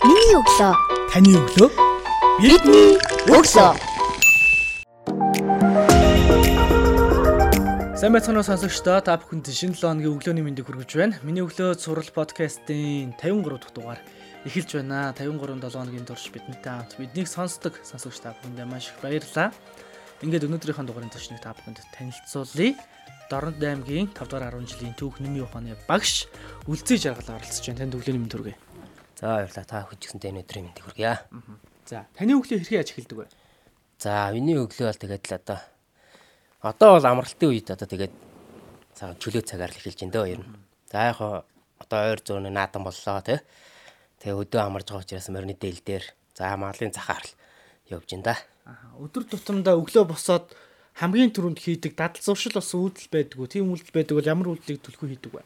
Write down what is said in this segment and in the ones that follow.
Миний өглөө. Таны өглөө Бидний өглөө. Сайн байцгаана уу сонсогчдоо та бүхэнд шинэ 7 хоногийн өглөөний мэндийг хүргэж байна. Миний өглөө сурал подкастын 53 дахь дугаар эхэлж байна. 53 7 хоногийн турш бидэнтэй хамт биднийг сонсдог сонсогч та бүхэндээ маш их баярлалаа. Ингээд өнөөдрийнхөө дугаарын төчнийг та бүхэнд танилцуулъя. Дорнод аймгийн 5 дугаар 10 жилийн түүх нэмийн ухааны багш үлцээ жаргал оролцож байна. Танд өглөөний мэнд хүргэе. За баярлалаа. Та хүчсэнтэй өнөөдрийн мэндийг хүргье. За, таны өглөө хэрхэн яаж эхэлдэг вэ? За миний өглөө бол тэгээд л одоо одоо бол амралтын үед одоо тэгээд чөлөө цагаар л эхэлж байна дөө ер нь. За яг хоо одоо ойр зүүн наадан боллоо тий. Тэгээ өдөө амарж байгаа учраас морины дээл дээр за малын захаар л явж байна да. Өдөр тутамдаа өглөө босоод хамгийн түрүүнд хийдэг дадал зуршил бас үйлдэл байдгүй. Тийм үйлдэл байдаг бол ямар үйлдэлийг төлхөө хийдэг вэ?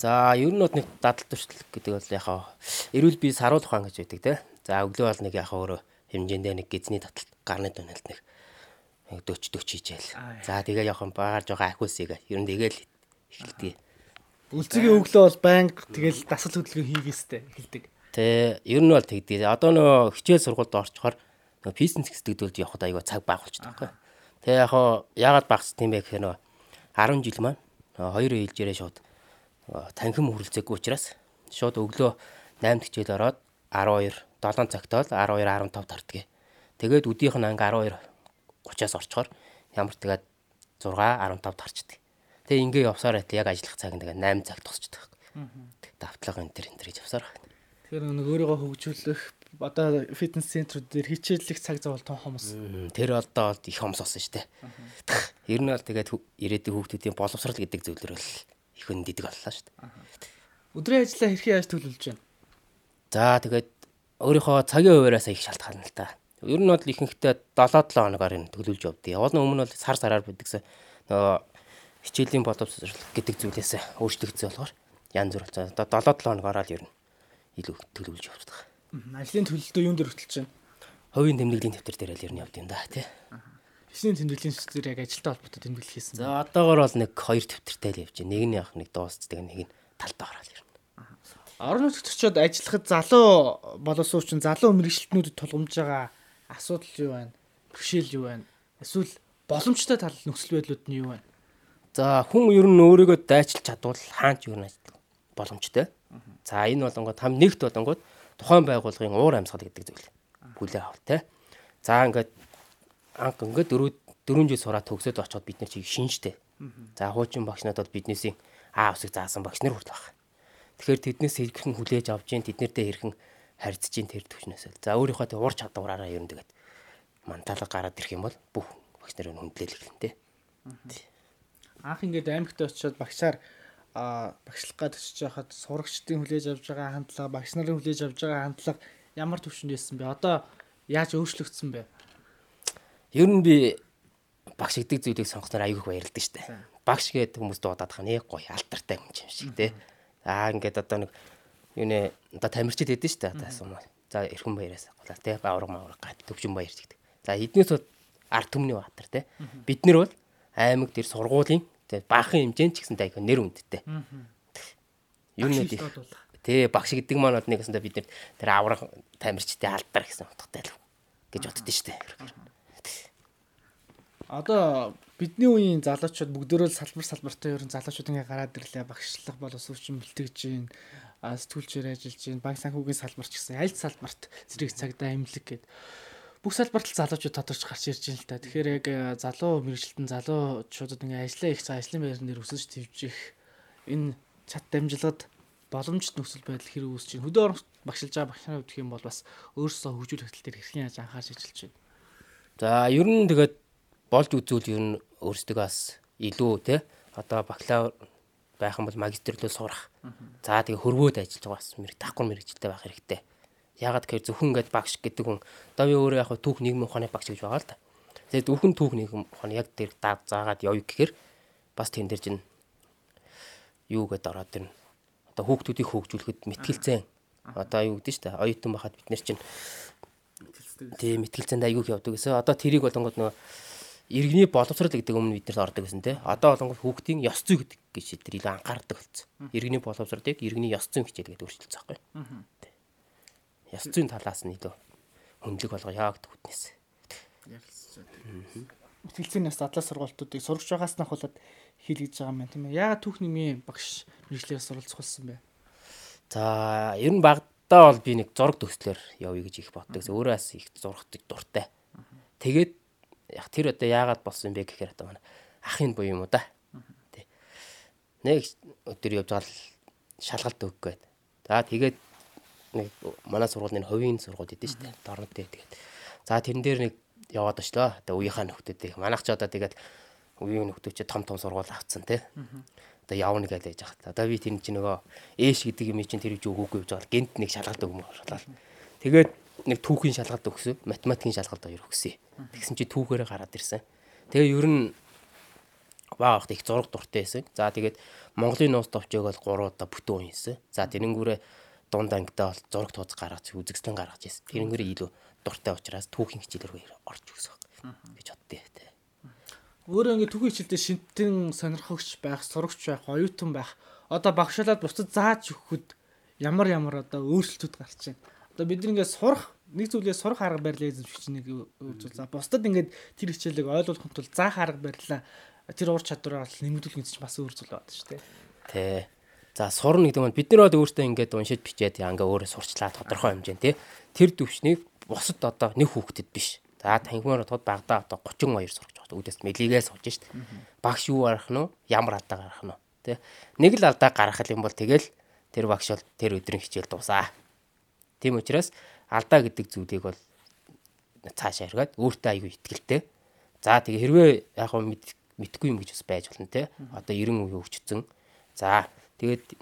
За ер нь бол нэг дадал туршлаг гэдэг бол хоо эрүүл бие саруул ухаан гэж байдаг тий. За өглөө бол нэг яг хоо өөрөө хэмжээндээ нэг гизний таталт гарны дуналт нэг нэг 40 40 хийжээл. За тэгээ явах баагаар жоо ахиусыг ер нь тэгээл эхэлдэг. Үлцгийн өглөө бол байнга тэгэл дасгал хөдөлгөөн хийгээстэй эхэлдэг. Тэ ер нь бол тэгдэг. Одоо нөө хичээл сургуульд орчхоор нөө бизнес гэсдэгдүүлж явхад аяга цаг баг болчихдог байхгүй. Тэ яг хоо яагаад багс тийм бэ гэхээр нөө 10 жил маань нөө хоёр ээлжээрээ шууд танхим хүрэлцээгүй учраас шууд өглөө 8 хичээл ороод 12 7 цагт бол 12 15 тарддаг. Тэгээд өдийнх нь анги 12 30-аас орчхоор ямар тэгээд 6 15 тарчдаг. Тэгээ ингээ явсаар байтал яг ажиллах цаг тэгээд 8 цаг тусчдаг. Давтлага энэ төр энэ төр гэж явсаар байна. Тэгэхээр нэг өөрийгөө хөгжүүлэх одоо фитнес центрүүд дээр хичээллэх цаг зав бол том. Мм, Тэр одоо их хомс болсон шүү дээ. Ер нь бол тэгээд ирээдүйн хүүхдүүдийн боловсрал гэдэг зүйлэр бол их хүн дидэг боллоо шүү дээ. Өдрийн ажлаа хэрхэн яаж төлөвлөж байна? За тэгээд өөрийнхөө цагийн хуваараас их шалтгаална л та. Ер нь бол ихэнхдээ 7-7 хоногоор энэ төлөвлөж явдгийг. Явал нь өмнө бол сар сараар бидгсэн нөгөө хичээлийн боловсрал гэдэг зүйлээс өөрчлөгдсөн болохоор янз бүр болсон. Одоо 7-7 хоногоор л ер нь илүү төлөвлөж явдаг. Мгм, Ажлын төлөлтөө юунд хөтлөж байна? Хувийн тэмдэглэлийн дэвтэр дээр л ер нь явд юм да тий. Хэсний тэмдэглэлийн сүлжээр яг ажилтай холбоотой тэмдэглэл хийсэн. За одоогор бол нэг хоёр төвтөртэй л явж байна. Нэг нь яг нэг дуусцдаг нэг нь талдаа гараад ирнэ. Орон нутгад очиод ажиллахад залуу боловсон чинь залуу мэрэгчлэтнүүдэд тулгамж байгаа асуудал юу байна? Бэрхшээл юу байна? Эсвэл боломжтой тал нөхцөл байдлууд нь юу байна? За хүн ер нь өөрийгөө дайчилж чадвал хаанч юу нэг боломжтой. За энэ болонгод хам нэгт болонгод тухайн байгууллагын уур амьсгал гэдэг зүйл бүлээ авах те. За ингээд анх ингээд дөрөв дөрвөн жил сураад төгсөөд очоод бид нар чиг шинжтэй. За хуучин багш надад биднээсийн аа усыг заасан багш нар хүртэл баг. Тэгэхээр тэднээс хэрхэн хүлээж авч जैन тэднэртэй хэрхэн харьцаж जैन тэр төвчнөөс. л. За өөрийнхөө тэг ур чадвараараа ер нь тэгээд манталга гараад ирэх юм бол бүх багш нарын хүндлэл эхэлнэ те. Анх ингээд аймагт очиод багшаар а багшлах гад очиж байхад сурагчдын хүлээж авж байгаа хандлага, багш нарын хүлээж авж байгаа хандлага ямар төвшөнд байсан бэ? Одоо яаж өөрчлөгдсөн бэ? Ер нь би багш гэдэг зүйлийг сонгосноор аягүй баярлдаг штэ. За. Багш гэдэг хүмүүс дуудаад хаа нэг гоё алдартай хүн юм шиг те. Аа ингээд одоо нэг юу нэ одоо тамирчид хэдэн штэ одоо асуум. За эрхэн баяраас гулаа те бавраг мавраг гад төвчөн баяр гэдэг. За эднээс бол ард түмний баатар те. Бид нар бол аймаг дээр сургуулийн те баахан хэмжээнд ч гэсэнтэй аягүй нэр үндтэй. Юу хэлээд бол. Тэ багш гэдэг маань бол нэг гэсэндээ бид нар тэр аврах тамирчтай алдар гэсэн утгатай л гэж боддөө штэ. Одоо бидний үеийн залуучууд бүгдөө л салбар салбартаа ерөн залуучууд ингээ гараад ирлээ. Багшлах боловсрууччин бэлтгэж гин, сэтгүүлчээр ажиллаж гин, банк санхүүгийн салбарч гэсэн аль салбарт зэрэг цагдаа имлэг гэд бүх салбарт л залуучууд тодорч гарч ирж байна л та. Тэгэхээр яг э, залуу мэрэгчлэн залуучуудад ингээ ажиллаа их ажлын байран дээр өсөж твжих энэ чат дамжлагад боломжит нөхцөл байдал хэрэг үүсэж байна. Хөдөө оронт багшилж байгаа багш нарын хувьд гэх юм бол бас өөрсдөө хөгжүүлэх тал дээр хэрхэн яаж анхаарч ажиллаж байна. За ер нь тэгээд болж үзүүл ер нь өөрсдөө бас илүү те одоо бакалавр байх юм бол магистрлөө сурах. За тэгээ хөрвөөд ажиллаж байгаа бас мэрэг давхар мэрэгчлээ байх хэрэгтэй. Ягаад гэхээр зөвхөн ингээд багш гэдэг хүн одоо би өөрөө яг түүх нийгмийн ухааны багш гэж байгаа л да. Тэгээд зөвхөн түүх нийгэм ухааны яг тэр даад заагаад явъя гэхээр бас тэн дээр чинь юу гэдээ ороод ирнэ. Одоо хүүхдүүдийг хөгжүүлэхэд мэтгэлцэн одоо юу гэдэг нь шүү дээ. Оюутан байхад бид нар чинь Тийм мэтгэлцээнд айгүйх явдаг гэсэн. Одоо тэрийг болонгод нөгөө иргэний боловсрал гэдэг өмнө бид нар ордог гэсэн тий. Одоо болонгод хүүхдийн ёс зүй гэдэг гэж тэр илүү анхаардаг болсон. Иргэний боловсролыг иргэний ёс зүйн хичээл гэдэг өөрчилсөн байхгүй. Ёс зүйн талаас нь илүү хөндлөг болгоо яг төвднэс. ярилцсан. Мэтгэлцээний бас задлаа сургалтуудыг сурагч байгаас нь ахуулаад хийлгэж байгаа юм байна тийм ээ. Яагаад түүхний багш мэрэгчлээс суралцуулсан бэ? За ер нь багтаа бол би нэг зураг төслөөр явъя гэж их боддог. Өөрөөс их зурхдаг дуртай. Тэгээд тэр одоо яагаад болсон бэ гэхээр одоо манай ахын буюу юм уу да. Тэ. Нэг өдөр явж байгаа л шалгалт өгөх гээд. За тэгээд нэг манай сургуулийн хувийн сургууль идэв шүү дээ. Дорнод дээ тэгээд. За тэрэн дээр нэг яваад очлоо. Одоо үеийнхаа нөхдөд манайх ч одоо тэгээд үеийн нөхдөд чи том том сургууль авцсан тий. Одоо явна гэж яаж яах. Одоо би тэр чинь нөгөө ээш гэдэг юм чинь тэр үгүй үгүй гэж байгаа. Гэнт нэг шалгалт өгмөр шалгал. Тэгээд нэг түүхийн шалгалт өгсөн. Математикийн шалгалт хоёр өгсөн. Тэгсэн чи түүхээрээ гараад ирсэн. Тэгээ ер нь баагт их зураг дуртай байсан. За тэгээд Монголын нууц товчоог бол 3 удаа бүтэн уньсан. За тэрнгүүрээ дунд ангидаа бол зураг тууз гаргаж үзэгслэн гаргаж ирсэн. Тэрнгүүрээ илүү дуртай учраас түүхийн хичээлээр орж өгсөн гэж боддээ. Өөрөө ингэ түүхийн хичээлдээ шинтэн сонирхогч байх, сурагч байх, оюутан байх. Одоо багшаалаад бусдад зааж өгөхөд ямар ямар одоо өөрчлөлтүүд гарч байна. Одоо бид ингээ сурах нэг зүйлээ сурах арга барилаа эзэмшигч нэг үзүүл. За бусдад ингээд тэр хичээлийг ойлгуулахын тулд заах арга барилаа тэр ур чадвараа нэмэгдүүлэх гэж бас өөр зүйл байна шүү дээ. Тэ. За сурна гэдэг нь бид нар өөртөө ингээд уншиж бичээд ингээ өөрөө сурчлаа тодорхой хэмжээнд тий. Тэр төвшнийг бусад одоо нэг хүүхдэд биш. За танхимаар тод багада одоо 32 сурч байгаа. Үүдээс мэлигээ сууж шít. Багш юу гарах нь вэ? Ямар алдаа гарах нь вэ? Тэ. Нэг л алдаа гарах юм бол тэгэл тэр багш бол тэр өдрийн хичээл дуусаа. Тийм учраас алдаа гэдэг зүйлийг бол цаашаа эргээд өөртөө аягүй ихтгэлтэй. За тэгээ хэрвээ яг хөө мэдхгүй юм гэж бас байж болно те. Одоо 90 үе хөгжсөн. За тэгээд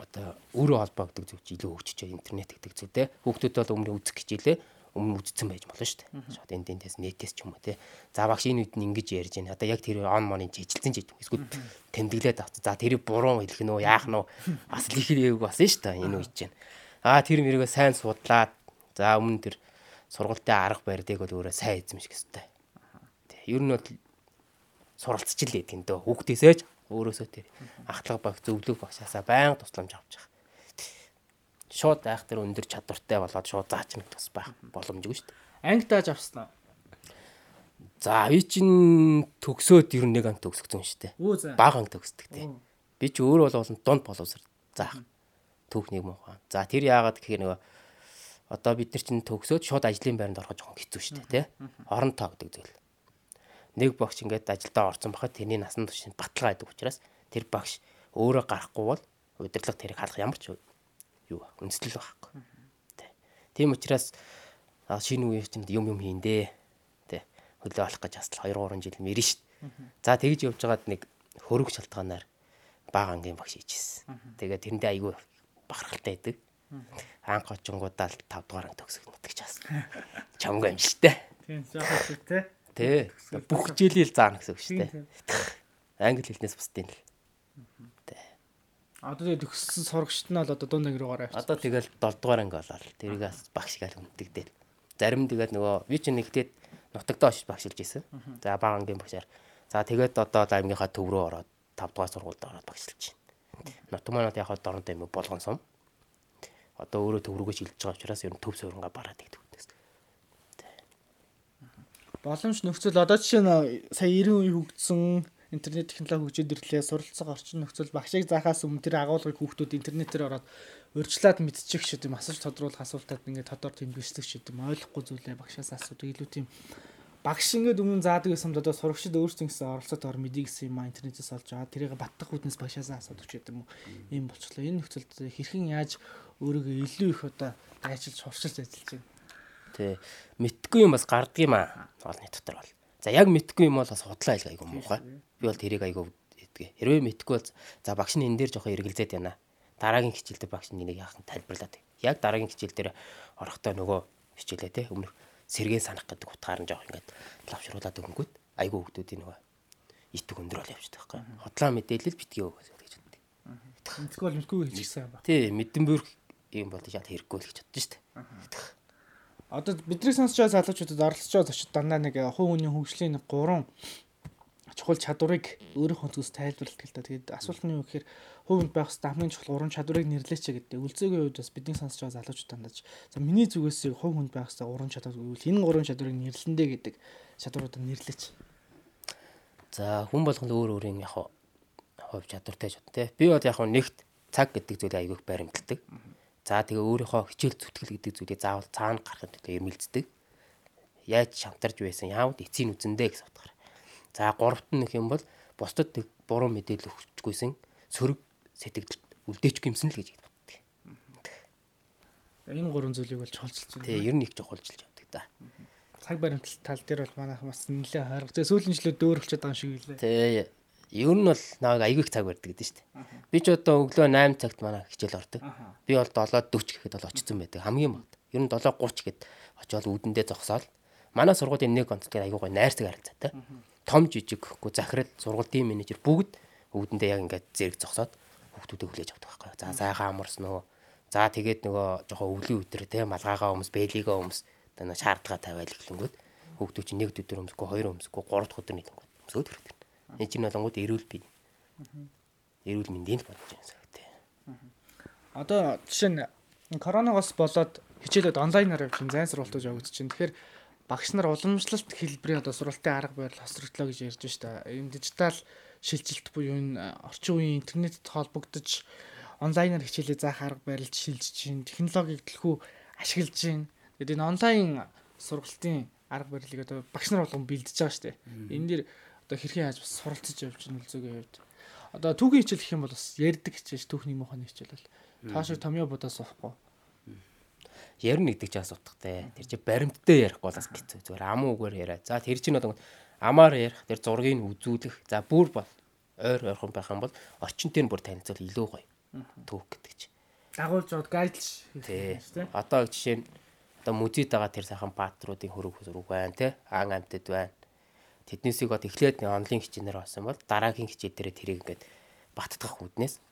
одоо өөрөө холбоо гэдэг зүйл чи илүү хөгжиж байгаа интернет гэдэг зүйл те. Хүүхдүүд бол өмнө үзэх гэж илээ өмнө үзсэн байж болно шүү дээ. Шууд энд эндээс нэтээс ч юм уу те. За багш энэ үед нь ингэж ярьж байна. Одоо яг тэр он монын жижилсэн ч эсвэл тэмдэглээд авц. За тэрийг буруу хэлэх үү яах үү бас л их хэрэг басан шүү дээ энэ үед чинь. Аа тэр мэрэгөө сайн судлаад за өмнө тэр сургалтын арга барьдыг бол өөрөө сайн эзэмших хэрэгтэй. Тэ. Ер нь бол суралцж л байдаг дөө. Хүүхдээсээ ч өөрөөсөө тэр ахтлага баг зөвлөг багшаасаа байнга тусламж авч байгаа. Шууд айх тэр өндөр чадвартай болоод шууд заач нэг тус байх боломжгүй шүү дээ. Анги тааж авсан аа. За би чинь төгсөөд ер нь нэг анги төгсгсөн шүү дээ. Бага анги төгсдөг тий. Би ч өөр бол дунд боловсар заах. Түүхнийг муухан. За тэр яагаад гэхээр нөгөө одоо бид нар чинь төгсөөд шууд ажлын байранд ороход жоохон хэцүү шүү дээ тий. Орон тоо гэдэг зүйл нэг багш ингээд ажилдаа орсон бахад тэрний насан турш баталгаа байдаг учраас тэр багш өөрөө гарахгүй бол удирдлага тэрийг халах ямар ч юу үндэслэл байхгүй. Тийм учраас шинэ үеэр чинь юм юм хийндээ. Тэ хөлөө алах гэж хасл 2 3 жил мэрэн шít. За тэгж явж байгаад нэг хөрөг шалтгаанаар бага ангийн багш хийжсэн. Тэгээд тэрэндээ айгүй бахархалтай байдаг. Анх очингуудаа 5 дугаар анги төгсөх нутагч хасан. Чамгүй юм шít. Тийм яах вэ те? Тэ. Бүх хичээлийг заана гэсэн үг шүү дээ. Англи хэлнээс бусдын л. Одоо тэгээд төгссөн сурагчт нь бол одоо дунд анги руугаар авчих. Одоо тэгэл 7 дугаар анги болоод тэрийгээс багш гаал хүндэгдэл. Зарим тэгээд нөгөө би чинь нэгдээд нутагтаа очиж багшилж исэн. За бага ангийн багшаар. За тэгээд одоо аймгийнхаа төв рүү ороод 5 дугаар сургуульд ороод багшилж байна. Нутаг манад яг дорнод юм болгон сум. Одоо өөрөө төв рүүгээ шилжиж байгаа учраас ер нь төв суурингаа бараад идэх боломж нөхцөл одоо жишээ нь сая 90 үе хөгжсөн интернет технологи хөгжөөд ирлээ суралцах орчин нөхцөл багшийг заахаас өмнө тэр агуулгыг хүүхдүүд интернетээр ороод урьдчилаад мэдчих шиг юм асууж тодруулах асуултад ингээд тодор тэмдэглэх шиг юм ойлгохгүй зүйлээ багшаас асуудаг илүү тийм багш ингээд өмнө заадаг гэсэн одоо сурагчид өөрсдөө гэсэн оролцоод ор мэдээ гэсэн юм интернетээс олж аваад тэрийг баттах хүнээс багшаас асуудаг ч юм уу ийм болчихлоо энэ нөхцөлд хэрхэн яаж өөрийгөө илүү их одоо дайчилж хурцлж ажиллаж байна Тэ мэдхгүй юм бас гардг юм аа. Олны дотор бол. За яг мэдхгүй юм бол бас худлаа айлга айгу муухай. Би бол тэрийг айгу идгээ. Хэрвээ мэдхгүй бол за багш нь энэ дээр жоохон эргэлзээд байна. Дараагийн хичээл дээр багш нь энийг яах нь тайлбарлаад. Яг дараагийн хичээл дээр орохдоо нөгөө хичээлээ те өмнөх сэргээ санах гэдэг утгаар нь жоох ингээд лавшруулаад өгөнгөт айгу хөвгдүүдийн нөгөө итг өндрөөл явчихдаг байхгүй. Хотлоо мэдээлэл битгий өгөөс гэж боддог. Мэдхгүй бол мэдгүй хийчихсэн юм ба. Тий, мэдэн бүр юм бол шал хэрэггүй л гэж боддоо шүү дээ одоо бидний сонсч байгаа залуучуудад оролцож байгаа зочид дандаа нэг хувь хүний хөгжлийн нэг гурван чухал чадварыг өөрийнхөө зүс тайлбарлалт гэл та. Тэгээд асуулт нь юу гэхээр хувь хүнд байх хэвээр хамгийн чухал уран чадварыг нэрлээч гэдэг. Үлзээгийн хувьд бас бидний сонсож байгаа залуучууд тандаж. За миний зүгээс хувь хүнд байх хэвээр уран чадвар гэвэл энэ гурван чадварыг нэрлэндэ гэдэг чадваруудыг нэрлээч. За хүн болгонд өөр өөр юм яг хувь чадвартай ч те. Би бол яг нэгт цаг гэдэг зүйлийг айгүйх баримталдаг. За тэгээ өөрийнхөө хичээл зүтгэл гэдэг зүйлийг заавал цаана гаргахад төлөө эрмэлздэг. Яаж шантарж байсан, яавд эцсийн үзэндээ гэсэн утгаар. За гуравт нь гэх юм бол бусдад буруу мэдээлэл өгчгүйсэн сөрөг сэтгэлд үлдээч гимсэн л гэж боддог. Энэ гурван зүйлийг бол чухалчилж байна. Тэгээ ер нь их чухалчилж явдаг да. Цаг баримтал тал дээр бол манайх бас нэлээд хайрга. Тэгээ сүүлийн жилүүд дөөрөлчөд байгаа шиг үлээ. Тэгээ ер нь бол наваг аягүй их цаг барьдаг гэдэг шүү дээ. Би ч одоо өглөө 8 цагт манай хичээл ордог. Би бол 7:40 гэхэд бол очсон байдаг. Хамгийн бод. Ер нь 7:30 гэд очиод үдэндээ зогсоол. Манай сургуулийн нэг онцлог аягүй гой найрцаг харилцаатай. Том жижиг гэхгүй захирал сургуулийн менежер бүгд үдэндээ яг ингээд зэрэг зогсоод хүүхдүүдээ хүлээж авдаг байхгүй. За сайхан амарсан нөө. За тэгээд нөгөө жоохон өвлийн өдөр те малгайгаа өмс, бэлигээ өмс одоо шаардлага тавиал эхлэнгүүд хүүхдүүд чинь нэг өдөр өмсөхгүй, хоёр өмсөхгүй, гурав дахь өдөр нэгэн өмсөд хэрэгтэй. Энэ чинь болонгууд эрүүл бий. Эрүүл мэндийн л бодож байгаа хэрэгтэй. Одоо жишээ нь коронавигоос болоод хичээлүүд онлайнаар явж зайн сургалтууд явагдаж байна. Тэгэхээр багш нар уламжлалт хэлбэрийн одоо сургалтын арга барил хосроглоо гэж ярьж байна шүү дээ. Энэ дижитал шилжилт буюу энэ орчин үеийн интернетд холбогдож онлайнаар хичээлээ заах арга барилд шилжиж чинь технологиг төлхөө ашиглаж чинь. Тэгээд энэ онлайн сургалтын арга барилыг одоо багш нар болгон бэлдэж байгаа шүү дээ. Энэ дэр одоо хэрхэн яаж бас суралцж явж байгаа нөлзөөгийн хувьд. Одоо түүхийн хичээл гэх юм бол бас ярддаг хичээл түүхний мохоны хичээл бол. Шиг томьёо будаас суухгүй. Ярина гэдэг чинь асуудагтай. Тэр чинь баримттай ярихгүй бол бас хэцүү. Зүгээр амуу үгээр яриа. За тэр чинь одоо амаар ярих, тэр зургийг үзүүлэх. За бүр бол ойр ойрхон байх юм бол орчинтэй нь бүр танилцуул илүү гоё. Түүх гэдэг чинь. Дагуулж аваад гайдалж Тий. Одоо жишээ нь одоо музейд байгаа тэр сайхан баатруудын хөрөг хөрөг байна те. Ан амтд байна. Тэднээсийг одоо эхлээд онлайн хичээнээр болсон бол дараагийн хичээл дээр тэрийг ингээд баттгах үднээс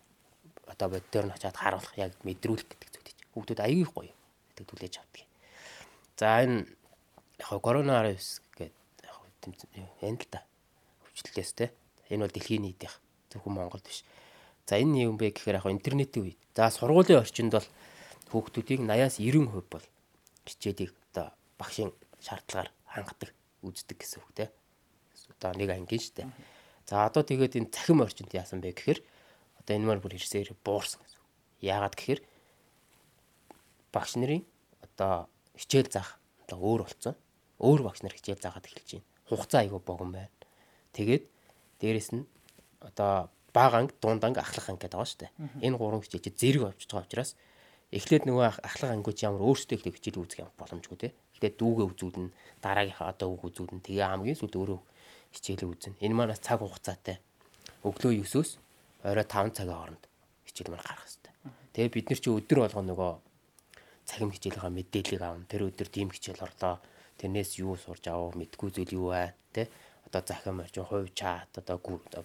одоо боддоор нь очиад харуулах яг мэдрүүлэх гэдэг зүйл чинь. Хүүхдүүд аягүй гоё гэдэг түлээж авдаг. За энэ яг коронавирус гэдэг энэ л та хөвчлөлээс те энэ бол дэлхийн нийтийнх зөвхөн Монголд биш. За энэ юм бэ гэхээр яг интернетийн үед. За сургуулийн орчинд бол хүүхдүүдийг 80-аас 90% бол хичээлийг одоо багшийн шаардлагаар хангадаг, үздэг гэсэн үг те. Одоо нэг ангийн штэ. За одоо тэгээд энэ цахим орчинд яасан бэ гэхээр одоо энэ мөр бүр ирсээр буурсан гэсэн. Яагаад гэхээр багш нарын одоо хичээл заах одоо өөр болцсон. Өөр багш нар хичээл заагаад эхэлж байна хугацаа айгүй богон байна. Тэгээд дээрэс нь одоо бага анги, дунд анги, ахлах анги гэдэг байгаа шүү дээ. Энэ гурван хичээл чи зэрэг авчиж байгаа учраас эхлээд нөгөө ахлах ангиуд ямар өөрсдөө их хичээл үүсгэх юм боломжгүй те. Эхлээд дүүгээ үзүүлнэ, дараагийнхаа одоо үг үзүүлнэ. Тэгээ хамгийн сүүлд өөрөө хичээлээ үзнэ. Энэ манаас цаг хугацаатай. Өглөө 9-өөс орой 5 цагийн хооронд хичээл маань гарах хэрэгтэй. Тэгээ бид нар чи өдөр болгоо нөгөө цахим хичээлийнхаа мэдээллийг аавна. Тэр өдөр тийм хичээл орлоо тэрнээс юу сурж авав мэдгүй зүйл юу вэ те одоо захим орчин хувь чат одоо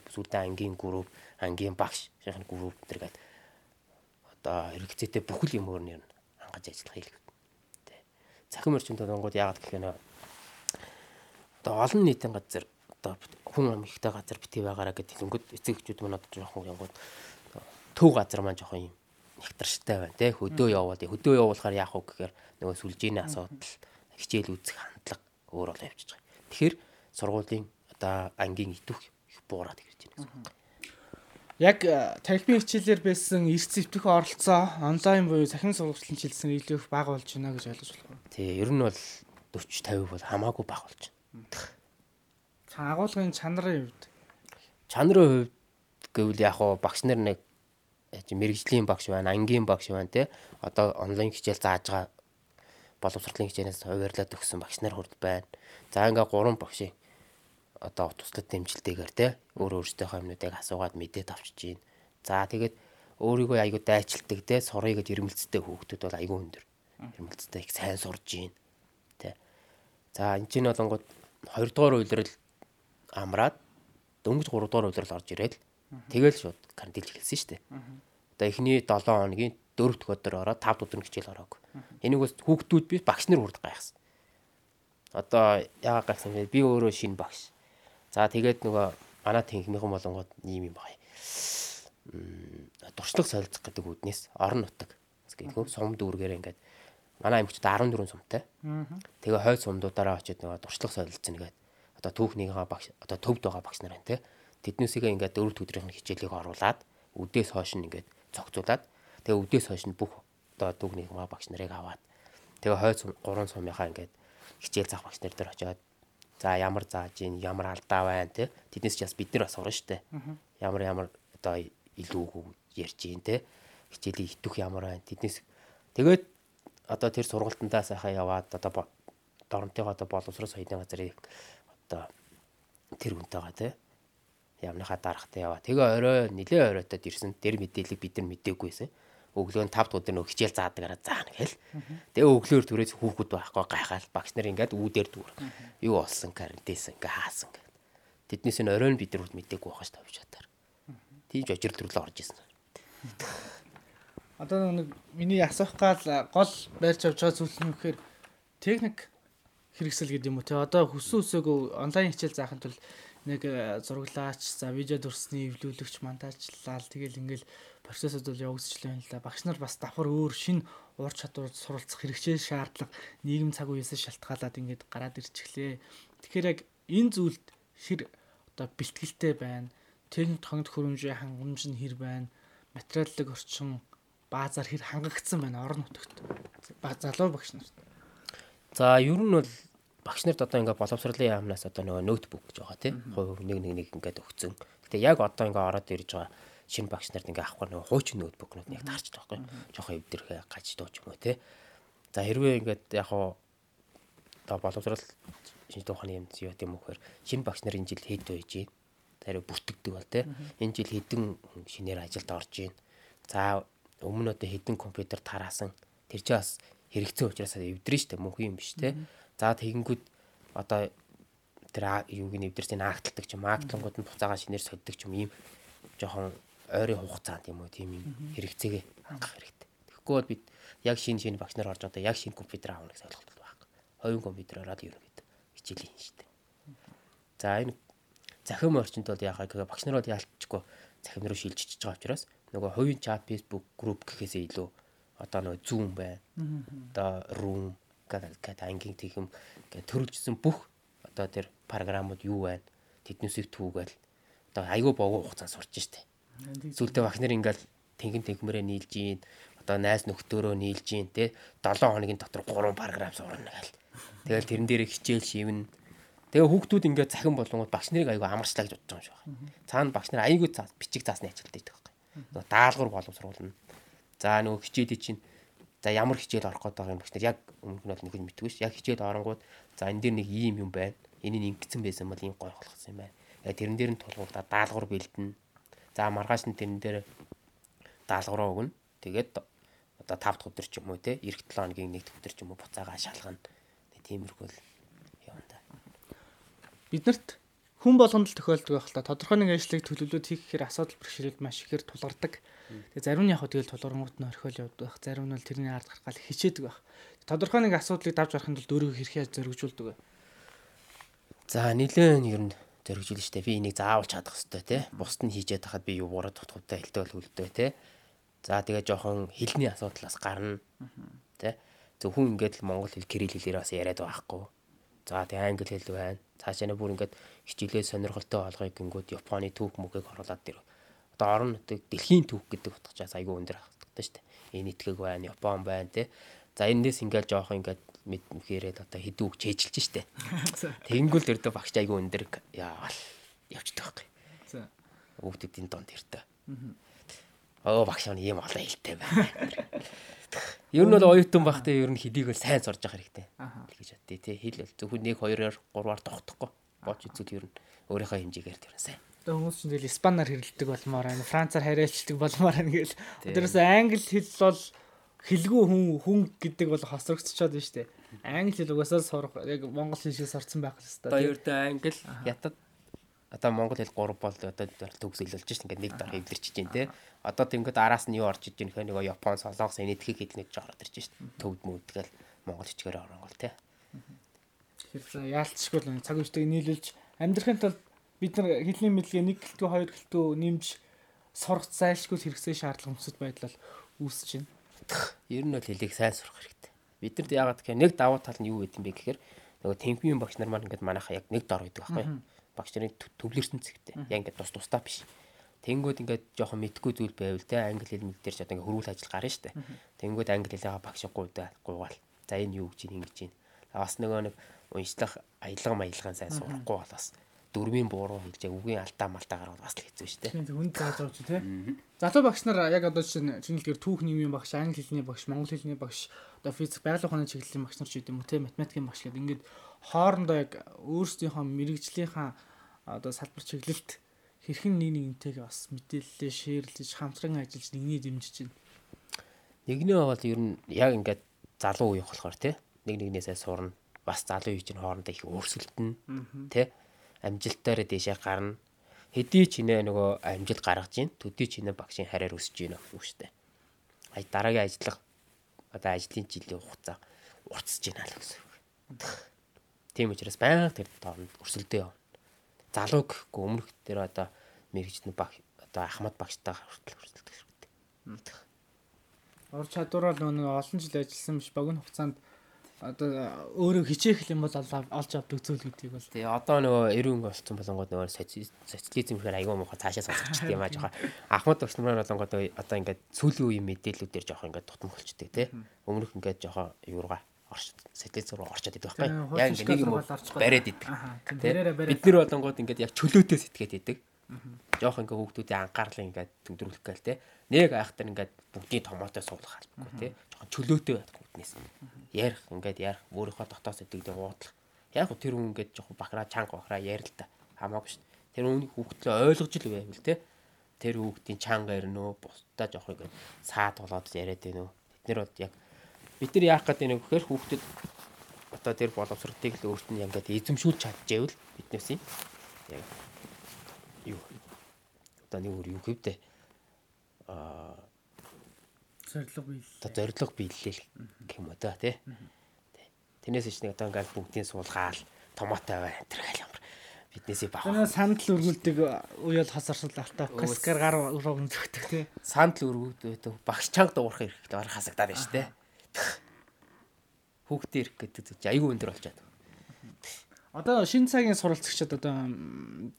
сүлдэн ангийн групп ангийн багш шахны групп тэр гээд одоо хэрэгцээтэй бүхэл юмөр нь хангаж ажиллах хэлэх те захим орчинд онгод яагаад гэх юм одоо олон нийтийн газар одоо хүн ам ихтэй газар битгий байгаараа гэдэг хэлэнгүүд эцэг эхчүүд манад жоохон янгууд төв газар маань жоохон юм нэгтарштай байна те хөдөө яваад хөдөө явуулахаар яах вэ гэхээр нөгөө сүлжээний асуудал хичээл үзэх хандлага өөр болоо явчихж байгаа. Тэгэхээр сургуулийн одоо ангийн итвэх их буураад ирж байна гэсэн үг. Яг э, тархины хичээлээр байсан эрс зэвтэх оролцоо онлайн буюу цахим сургуулийн хичээлсэн илүү их бага болж байна гэж ойлгож байна. Тий, ер нь бол 40 50 бол хамаагүй бага болж байна. Агуулгын чанарын хувьд чанарын хувьд гэвэл яг хоо багш нар нэг мэрэгжлийн багш байна, ангийн багш байна те. Одоо онлайн хичээл зааж байгаа боловсролын хичээнээс хуваарлаад өгсөн багш нар хүрд байна. За ингээ гурван багшийн одоо туслах дэмжилтэйгээр те өөр өөрсдийнхөө юмнуудыг асуугаад мэдээд авчиж гин. За тэгээд өөрийгөө айгуу дайчилдаг те сурыг гэж ирмэлцтэй хүүхдүүд бол айгуу өндөр. Ирмэлцтэй их сайн сурж гин. Тэ. За энэ чинь болонгод 2 дугаар үйлрэл амраад дөнгөж 3 дугаар үйлрэл орж ирээд тэгэл шууд карантинж эхэлсэн шүү дээ. Одоо эхний 7 хоногийн 4 дахь өдөр ороод 5 дахь өдөр хичээл ороагүй. Энийг бас хүүхдүүд би багш нар хүрд гайхсан. Одоо яагаад гайхсан бэ? Би өөрөө шинэ багш. За тэгээд нөгөө манай тэнхмийнхэн болонгод ийм юм байна. Мм дуршлаг солилцох гэдэг үднээс орон нутаг гэдэг сум дүүргээр ингээд манай аймагчд 14 сумтай. Тэгээ хойд сумдуудаараа очиод нөгөө дуршлаг солилцсон гэдэг одоо түүхнийгаа багш одоо төвд байгаа багш нар байна те. Тэднээсээ ингээд дөрөв төдрийнх нь хичээлийг оруулаад үдээс хойш нь ингээд цогцуулаад тэгээ үдээс хойш нь бүх одоо түүхнийгаа багш нарыг аваад тэгээ сум гурван сумынхаа ингээд хичээл заах багш нар дээр очиод за ямар зааж ийн ямар алдаа байна те. Тэднээс ч бас бид нар бас уран штэ. Ямар ямар одоо илүү ярьж ийн те. Хичээлийн итүх ямар байна. Тэднээс тэгээд одоо тэр сургалтандаа сайхан яваад одоо доронтойгоо одоо боловсрол соёлын газрыг одоо тэр хүнтэйгаа тий ямныхаа дарахтаа яваа. Тэгээ орой нилээ оройтод ирсэн. Тэр мэдээллийг бид нар мдэггүйсэн. Өглөө нь 5 дахь өдөр нөх хичээл заадаг араа заана гэл. Тэгээ өглөөр түрээс хүүхэд байхгүй гайхаал багш нар ингээд үүдээр дүүр. Юу болсон карантинсэн ингээ хаасан гэх. Тэднээс нь орой нь бид нар мэдээгүй байгаа ш тавьж чатаар. Тийм ч очир төрлөө орж исэн. Одоо нэг миний асуух гал гол байрч авч байгаа зүйл нь гэхээр техник хэрэгсэл гэдэг юм уу те одоо хүссэн үсээгөө онлайн хичээл заахын тулд нэг э, зураглаач за видео дүрсний эвлүүлэгч монтажлал тэгэл ингээл процессыг бол явагдчихлаа юм л да. Багш нар бас давхар өөр шин ур чадвар суралцах хэрэгцээ шаардлага нийгэм цаг үеэс шалтгаалаад ингээд гараад ирчихлээ. Тэгэхээр яг энэ зүйлд хэр одоо бэлтгэлтэй байна? Техник тогт хөрөмжийн хангамж нь хэр байна? Материаллык орчин баазаар хэр хангагдсан байна? Орон нутагт. Залуу багш нарт. За ер нь бол багш нарт одоо ингээ боловсролын яамнаас одоо нөгөө ноутбук гэж байгаа тийм хувь нэг нэг нэг ингээд өгцөн. Гэтэ яг одоо ингээ ороод ирж байгаа шинэ багш нарт ингээ авахгүй нөгөө хуучин ноутбукнууд яг таарч байгаа байхгүй. Жохон эвдэрхэ гаж дууч юм уу тийм. За хэрвээ ингээд яг хуу одоо боловсрол шинэ тухайн юм юу гэм үхээр шинэ багш нар энэ жил хэд байж гин. Тэрэ бүтгдэг бол тийм. Энэ жил хэдэн шинээр ажилд орж гин. За өмнө одоо хэдэн компьютер тараасан тэр чинь бас хэрэгцээ учраас эвдрэн штэ мөнх юм биш те. За тэгэнгүүт одоо тэр юуг нь эвдэрсэнаагталдаг ч юмаагтлангууд нь буцаага шинээр соддог ч юм ийм жоохон ойрын хугацаанд юм уу тийм юм хэрэгцээгээ хангах хэрэгтэй. Тэгэхгүй бол бид яг шинэ шинэ багш нар орж одоо яг шинэ компьютер аавна гэсэн ойлголт байхгүй. Хоёрын компьютер ороод ерөнхийдөө хичээлийн хийн штэ. За энэ захим орчинд бол яхаа гэхээр багш нар бол яалтчгүй захим руу шилжиж байгаа учраас нөгөө хувийн чат Facebook групп гэхээсээ илүү одоо нөгөө Zoom байна. Одоо Room гэдэг ангийн тийм ингээд төрөлжсөн бүх одоо тэр програмууд юу байна? Тэднээсийг түүгээл одоо айгүй богоо хугацаа сурч штэ. Зүйлдээ бах нар ингээл тэнгэн тэнгмэрээ нийлж гин одоо найз нөхдөөрөө нийлж гин те 7 хоногийн дотор 3 програм сурна гэл. Тэгэл тэрэн дээр хичээл шивнэ. Тэгээ хүүхдүүд ингээд цахин болонгод багш нарыг айгүй амарчлаа гэж бодож байгаа юм шиг байна. Цаана багш нар айгүй цаас бичиг цаасны ажилтдаг байдаг нөгөө даалгавар боловсруулна. За нөгөө хичээлээ чинь за ямар хичээл орох байгаа юм багш нар яг өмнө нь бол нэг нь мэдгүй ш. Яг хичээл оронгууд за энэ дээр нэг ийм юм байна. Энийг ингэсэн байсан бол ийм гой болгосон юм байна. Яг тэрэн дээр нь тулгуурлаа даалгавар бэлдэнэ. За маргааш нь тэрэн дээр даалгавраа өгнө. Тэгээд одоо 5 дахь өдөр ч юм уу те эх 7 хоногийн 1 дахь өдөр ч юм уу буцаагаа шалгана. Тиймэрхүү л юм да. Биднэрт хүн болгонд л тохиолдог байх л та тодорхой нэг ажлыг төлөвлөд хийх гэхээр асуудал бэрхшээлд маш ихээр тулгардаг. Тэгээ зарим нь яг хөө тэгэл тулгарнгууд нь орхиол явдаг. Зарим нь бол тэрний ард гаргал хичээдэг байх. Тодорхой нэг асуудлыг давж гарахын тулд өөрийгөө хэрхэн зоригжуулдаг вэ? За нилээн ер нь зоригжуулна штэ. Би энийг заавал чадах хэрэгтэй те. Бусд нь хийжээд хахад би юу буруу тутгавтай хэлдэг бол үлдээ те. За тэгээ жоохон хэлний асуудлаас гарна. Тэ. Зөвхөн ингээд л монгол хэл кирилл хэлээр бас яриад байхгүй. За тэгээ англи хэл байна. Цаашаа нэ бүр ингээд хичээлээ сонирхолтой болгоё гингүүд Японы түүх мөгийг оруулаад дэр. Одоо орон нутаг дэлхийн түүх гэдэг утгачаас айгүй өндөр хатдаг шүү дээ. Энэ итгэг байна, Япон байна тий. За энэс ингээд жоох ингээд мэдмхээрээд одоо хэдүү үг чэйжилж штэ. Тэнгүүл өрдө багш айгүй өндөр яавал явчихдаг байхгүй. За. Хүүхдүүдийн донд эртээ. Аа багш маань ийм олон хэлтэй байна. Ер нь бол оюутан байхдаа ер нь хэдийг л сайн сурж явах хэрэгтэй. гэж бодъё тий. Хэл бол зөвхөн 1 2-оор 3-аар тогтохгүй. Боч үзүүл ер нь өөрийнхөө хэмжээгээр тэр сайн. Тэгээ хүмүүс чинь тэгэл испанаар хэрэлдэг болмоор байна. Францаар хариалцдаг болмоор байна гээл. Тэрээс англи хэл бол хэлгүй хүн хүн гэдэг бол хосрогдчиход байна шүү дээ. Англи хэл угаасаа сурах яг монгол хэл шиг сурцсан байх хэрэгтэй. Одоо ер нь англи ятад одоо монгол хэл 3 бол одоо төгсөлж шин ингээд нэг дор хэвлэрч чинь те. Одоо тэнгод араас нь юу орж иж гэнэ нөгөө Япон, Солонгос энэтхийг хэлнэж ороод ирж шин. Төвд мөвдгэл монгол хичгээр оронгол те. Тэгэхээр яалтчгүй л цаг үетэйг нийлүүлж амьдрахын тулд бид нар хэлний мэдлэгээ нэг гэлтүү хоёр гэлтүү нэмж сурах зайлшгүй хэрэгцээ шаардлага өмсөж байдал үүсэж байна. Ер нь бол хэлийг сайн сурах хэрэгтэй. Бидэрт яагаад гэхээр нэг давуу тал нь юу гэдэг юм бэ гэхээр нөгөө темпийн багш нар маань ингээд манайхаа яг нэг дор гэдэг байхгүй. Багш нарын төвлөрсөн зэгтэй. Яг ингээд тус тустаа биш. Тэнгүүд ингээд жоохон мэдгүй зүйл байвал те англи хэл мэл дээр ч одоо ингээд хөрвүүл ажил гарна штэ. Тэнгүүд англи хэлээ багшгүй даа гуйгаал. За энэ юу гэж ингэж юм. Бас нөгөө нэг уншлах аялга маялгаан сайн сурахгүй бол бас дөрмийн бууруу хэлж яг үгийн алдаа малтаа гаргаад бас л хэцүү штэ. Тийм хүн зааж авч тий. Залуу багш нар яг одоо чинь чинэлгээр түүх нийгмийн багш, англи хэлний багш, монгол хэлний багш, одоо физик, байгалийн ухааны чиглэлийн багш нар ч гэдэм үү тий, математикийн багш гэдэг ингээд хоорондоо яг өөрсдийнхөө мэрэгжлийнхаа одоо салбар чиглэлт хэрхэн нэг нэгнтэйгээ бас мэдээлэлээ шеэрлэж хамтран ажиллаж нэгний дэмжиж байна. Нэгнээ бол ер нь яг ингээд залуу үе болохоор тий нэг нэгнээсээ сурна. Бас залуу үе чинь хоорондоо их өөрсөлдөнө тий амжилтаараа дэшээ гарна. Хэдий ч нэ нөгөө амжилт гаргаж гин төдий ч нэ багшийн хараар өсөж гин гэх үстэй. Ай дараагийн ажиллах одоо ажлын жилийн хугацаа уртсаж гинэ л гэсэн. Тийм учраас байнга тэр тоонд өрсөлдөө явна залуу гэхгүй өмнөх дээр одоо мэрэгчний баг одоо Ахмад багштай хүртэл хүртэлдэг хэрэгтэй. Ур чадвараар нөгөө олон жил ажилласан биш богино хугацаанд одоо өөрөө хичээх юм бол олж авдаг зүйл гэдгийг бол тий одоо нөгөө 90 болсон болонгод нөгөө социализм гэхээр аягүй муухай цаашаа сонсчихдаг юм аа жоохон Ахмад багш нар болонгод одоо ингээд сүүлийн үеийн мэдээллүүдээр жоохон ингээд тутам болчдөг тий өмнөх ингээд жоохон юурга орч сэтгэл зүйн орчод идэх байхгүй. Яг ингэ нэг юм бариад идэг. Бид нэр болонгууд ингээд яг чөлөөтэй сэтгээд идэг. Жоох ингээ хүүхдүүдийн анхаарлыг ингээд төвдрүүлэх гээл те. Нэг айхтар ингээд бүгдийн томоотой суулгах албагүй те. Жохон чөлөөтэй байх хүүднээс. Ярих ингээд ярих өөрийнхөө дотоос итгэдэг уудлах. Яг гоо тэр хүн ингээд жохон бахраа чанга бахраа ярил та. Хамаагүй дээ. Тэр хүн хүүхдлээ ойлгож л байвал те. Тэр хүүхдийн чанга ирнэ үү бусдаа жоох ингээд саад болоод яриад байна уу. Бид нэр бол яг бид нар яах гэдэг нэг вөхөр хүүхдэд одоо тэр боловсролтыг л өөрт нь ингээд эзэмшүүлж чадчихвэл биднээс юм яг юу? Одоо нэг өөр юу гэвдэ а зориг биелэл одоо зориг биелэл гэх юм уу да тий? Тэрнээс ч нэг одоо ингээд бүгдийн суулгаал томоотой бай энэ гал ямар биднээсээ бах. Тэр сандал өргүүлдэг уял хасарсал авто каскар гар руу өнцөгдөг тий. Сандал өргүүлдэг багш чанга дуурах хэрэгтэй бар хасагдаад байна шүү дээ. Хүүхдээ ирэх гэдэг зүйл айгүй өндөр болчиход. Одоо шинэ цагийн суралцагчид одоо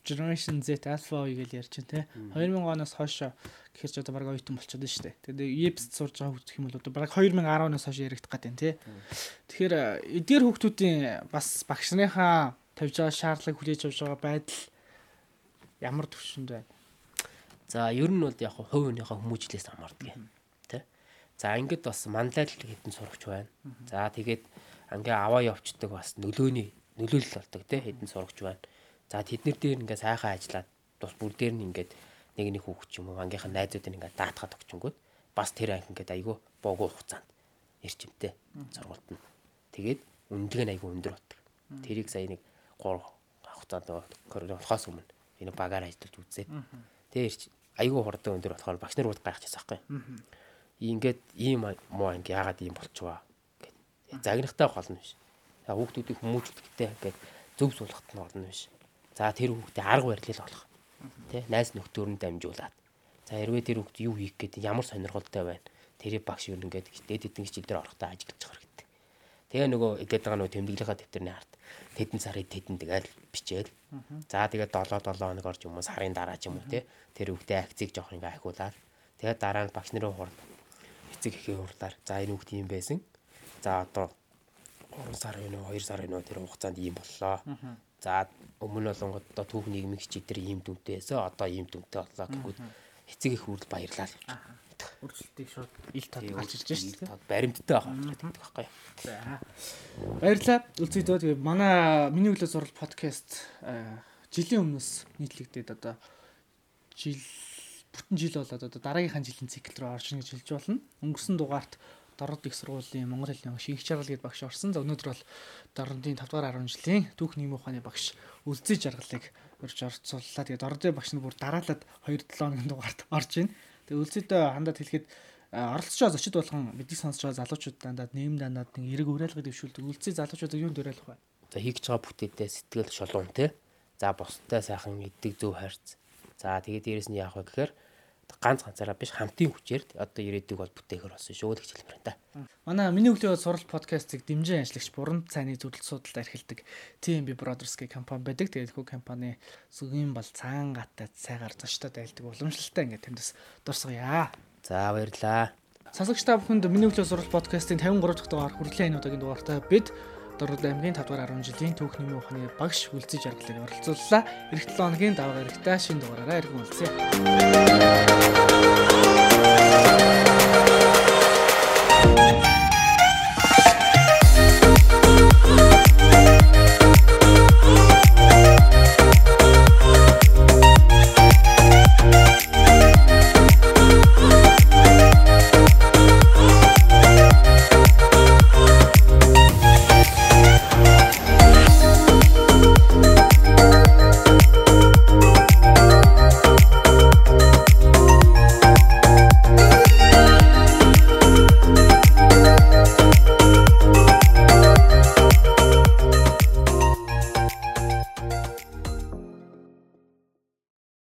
Generation Z Alpha UI гэж ярьж байна те. 2000 оноос хойш гэхэр ч одоо баг оюутан болчиход байна шүү дээ. Тэгээд EBS сурж байгаа хүүхд гэх юм бол одоо баг 2010 оноос хойш яригдах гэдэг юм те. Тэгэхээр эдгээр хүүхдүүдийн бас багш нарынхаа тавьж байгаа шаардлага хүлээж авч байгаа байдал ямар төвшөнд байна? За ер нь бол яг хувь хүнийхээ хүмүүжлээс хамаардаг юм. За ингээд бас манлайл хэдэн сурагч байна. За тэгээд ингээ аваа явцдаг бас нөлөөний нөлөөлөл болдог те хэдэн сурагч байна. За тэднэр дээр ингээ сайхан ажиллаад бас бүр дээр нь ингээд нэг нэг хүүхч юм уу ангийнхаа найзуудын ингээ даатгаад өгчөнгүүд бас тэр анги ингээд айгүй богоо хугацаанд ирчимтэй сургалт нь. Тэгээд үнэлгээ нь айгүй өндөр болдог. Тэрийг сая нэг 3 хугацаанд болохоос өмнө энэ багаар ажиллаж үзээ. Тэгээд айгүй хурдан өндөр болохоор багш нар ууд гайхчихсан байхгүй ингээд ийм муу анги яагаад ийм болчихваа гэд загнахтай болно биш. Хүүхдүүдийг хүмүүжлэхтэй ингээд зөв суулгахт нь орно биш. За тэр хүүхдээ арга барилал болох. Тэ найз нөхдөөр нь дамжуулаад. За хэрвээ тэр хүүхд юу хийх гээд ямар сонирхолтой байна. Тэрийг багш юу ингээд дээд эдэн хичээл дээр орохдоо ажиллаж хэрэгтэй. Тэгээ нөгөө эдээд байгаа нөгөө тэмдэглэхээ дэвтэрний харт тэдэн сарын тэдэн тэгэл бичээл. За тэгээ 7 7 хоног орж юм уу сарын дараа ч юм уу те тэр хүүхдээ акцийг жоох ингээ ахиулаад тэгээ дараа нь багш нарын хурд эцэг эхийн хурлаар за энэ хүүхд юм байсан. За одоо 3 сар вэ нөө 2 сар вэ нөө тэр хугацаанд ийм боллоо. За өмнө болонгод одоо түүх нийгмийн хичээл дээр ийм дүнтэй байсан. Одоо ийм дүнтэй боллоо гэнгүүт эцэг их хүрэл баярлаа л. Үржилтийг шууд ил тод гарчилж шүү дээ. Баримттай байгаа гэдэг байхгүй. За. Баярлалаа. Үлцэгдөө тэгээ манай миний өглөө зурал подкаст жилийн өмнөөс нийтлэгдээд одоо жил бүтэн жил болоод одоо дараагийнхаа жилийн цикл рүү оршин гэж хэлж болно. Өнгөрсөн дугаарт Дород их сургуулийн Монгол хэлний шинх чаргал гээд багш орсон. За өнөөдөр бол Дородын 5 дугаар 10 жилийн түүх нийгмийн ухааны багш үлзий жаргалыг урьж орцууллаа. Тэгээд Дородын багш нь бүр дараалаад 2-7 хоногийн дугаарт орж ийн. Тэгээд үлзийдээ хандаад хэлэхэд оролцож байгаа зочид болгон бидний сонсож байгаа залуучууд дандаа нэм дандаад нэг эрэг уриалгыг дэвшүүлдэг. Үлзий залуучуудыг юунд уриалах вэ? За хийж байгаа бүтээдээ сэтгэл шолон те За бусдаа сайхан иддэг зөв хайрц. За тэгээд дээрэс нь яах вэ гэхээр ганц ганцаараа биш хамтын хүчээр одоо ирээдүйг бол бүтээхэр болсон шүү л гэж хэлмээр энэ. Манай миний өглөө сурал подкастыг дэмжин ажиллагч Буран цайны зөвлөлт судалт эрхэлдэг TMB Brothers гэх компани байдаг. Тэгээд хүү компани зүгийн бол цаангатай цайгаар зочдод айлдаг уламжлалтай ингээд тэндээс дурсгая. За баярлаа. Сонсогч та бүхэнд миний өглөө сурал подкастын 53 дахь дугаар хүрлийн энэ удаагийн дугаартай бид Дорд аймгийн 5 дугаар 10 жилийн түүх нэмийн ухааны багш үлцэж жаргалыг оролцууллаа. Эх 7 хоногийн даваа гарагтай шинэ дугаараараа иргэн уулзъя.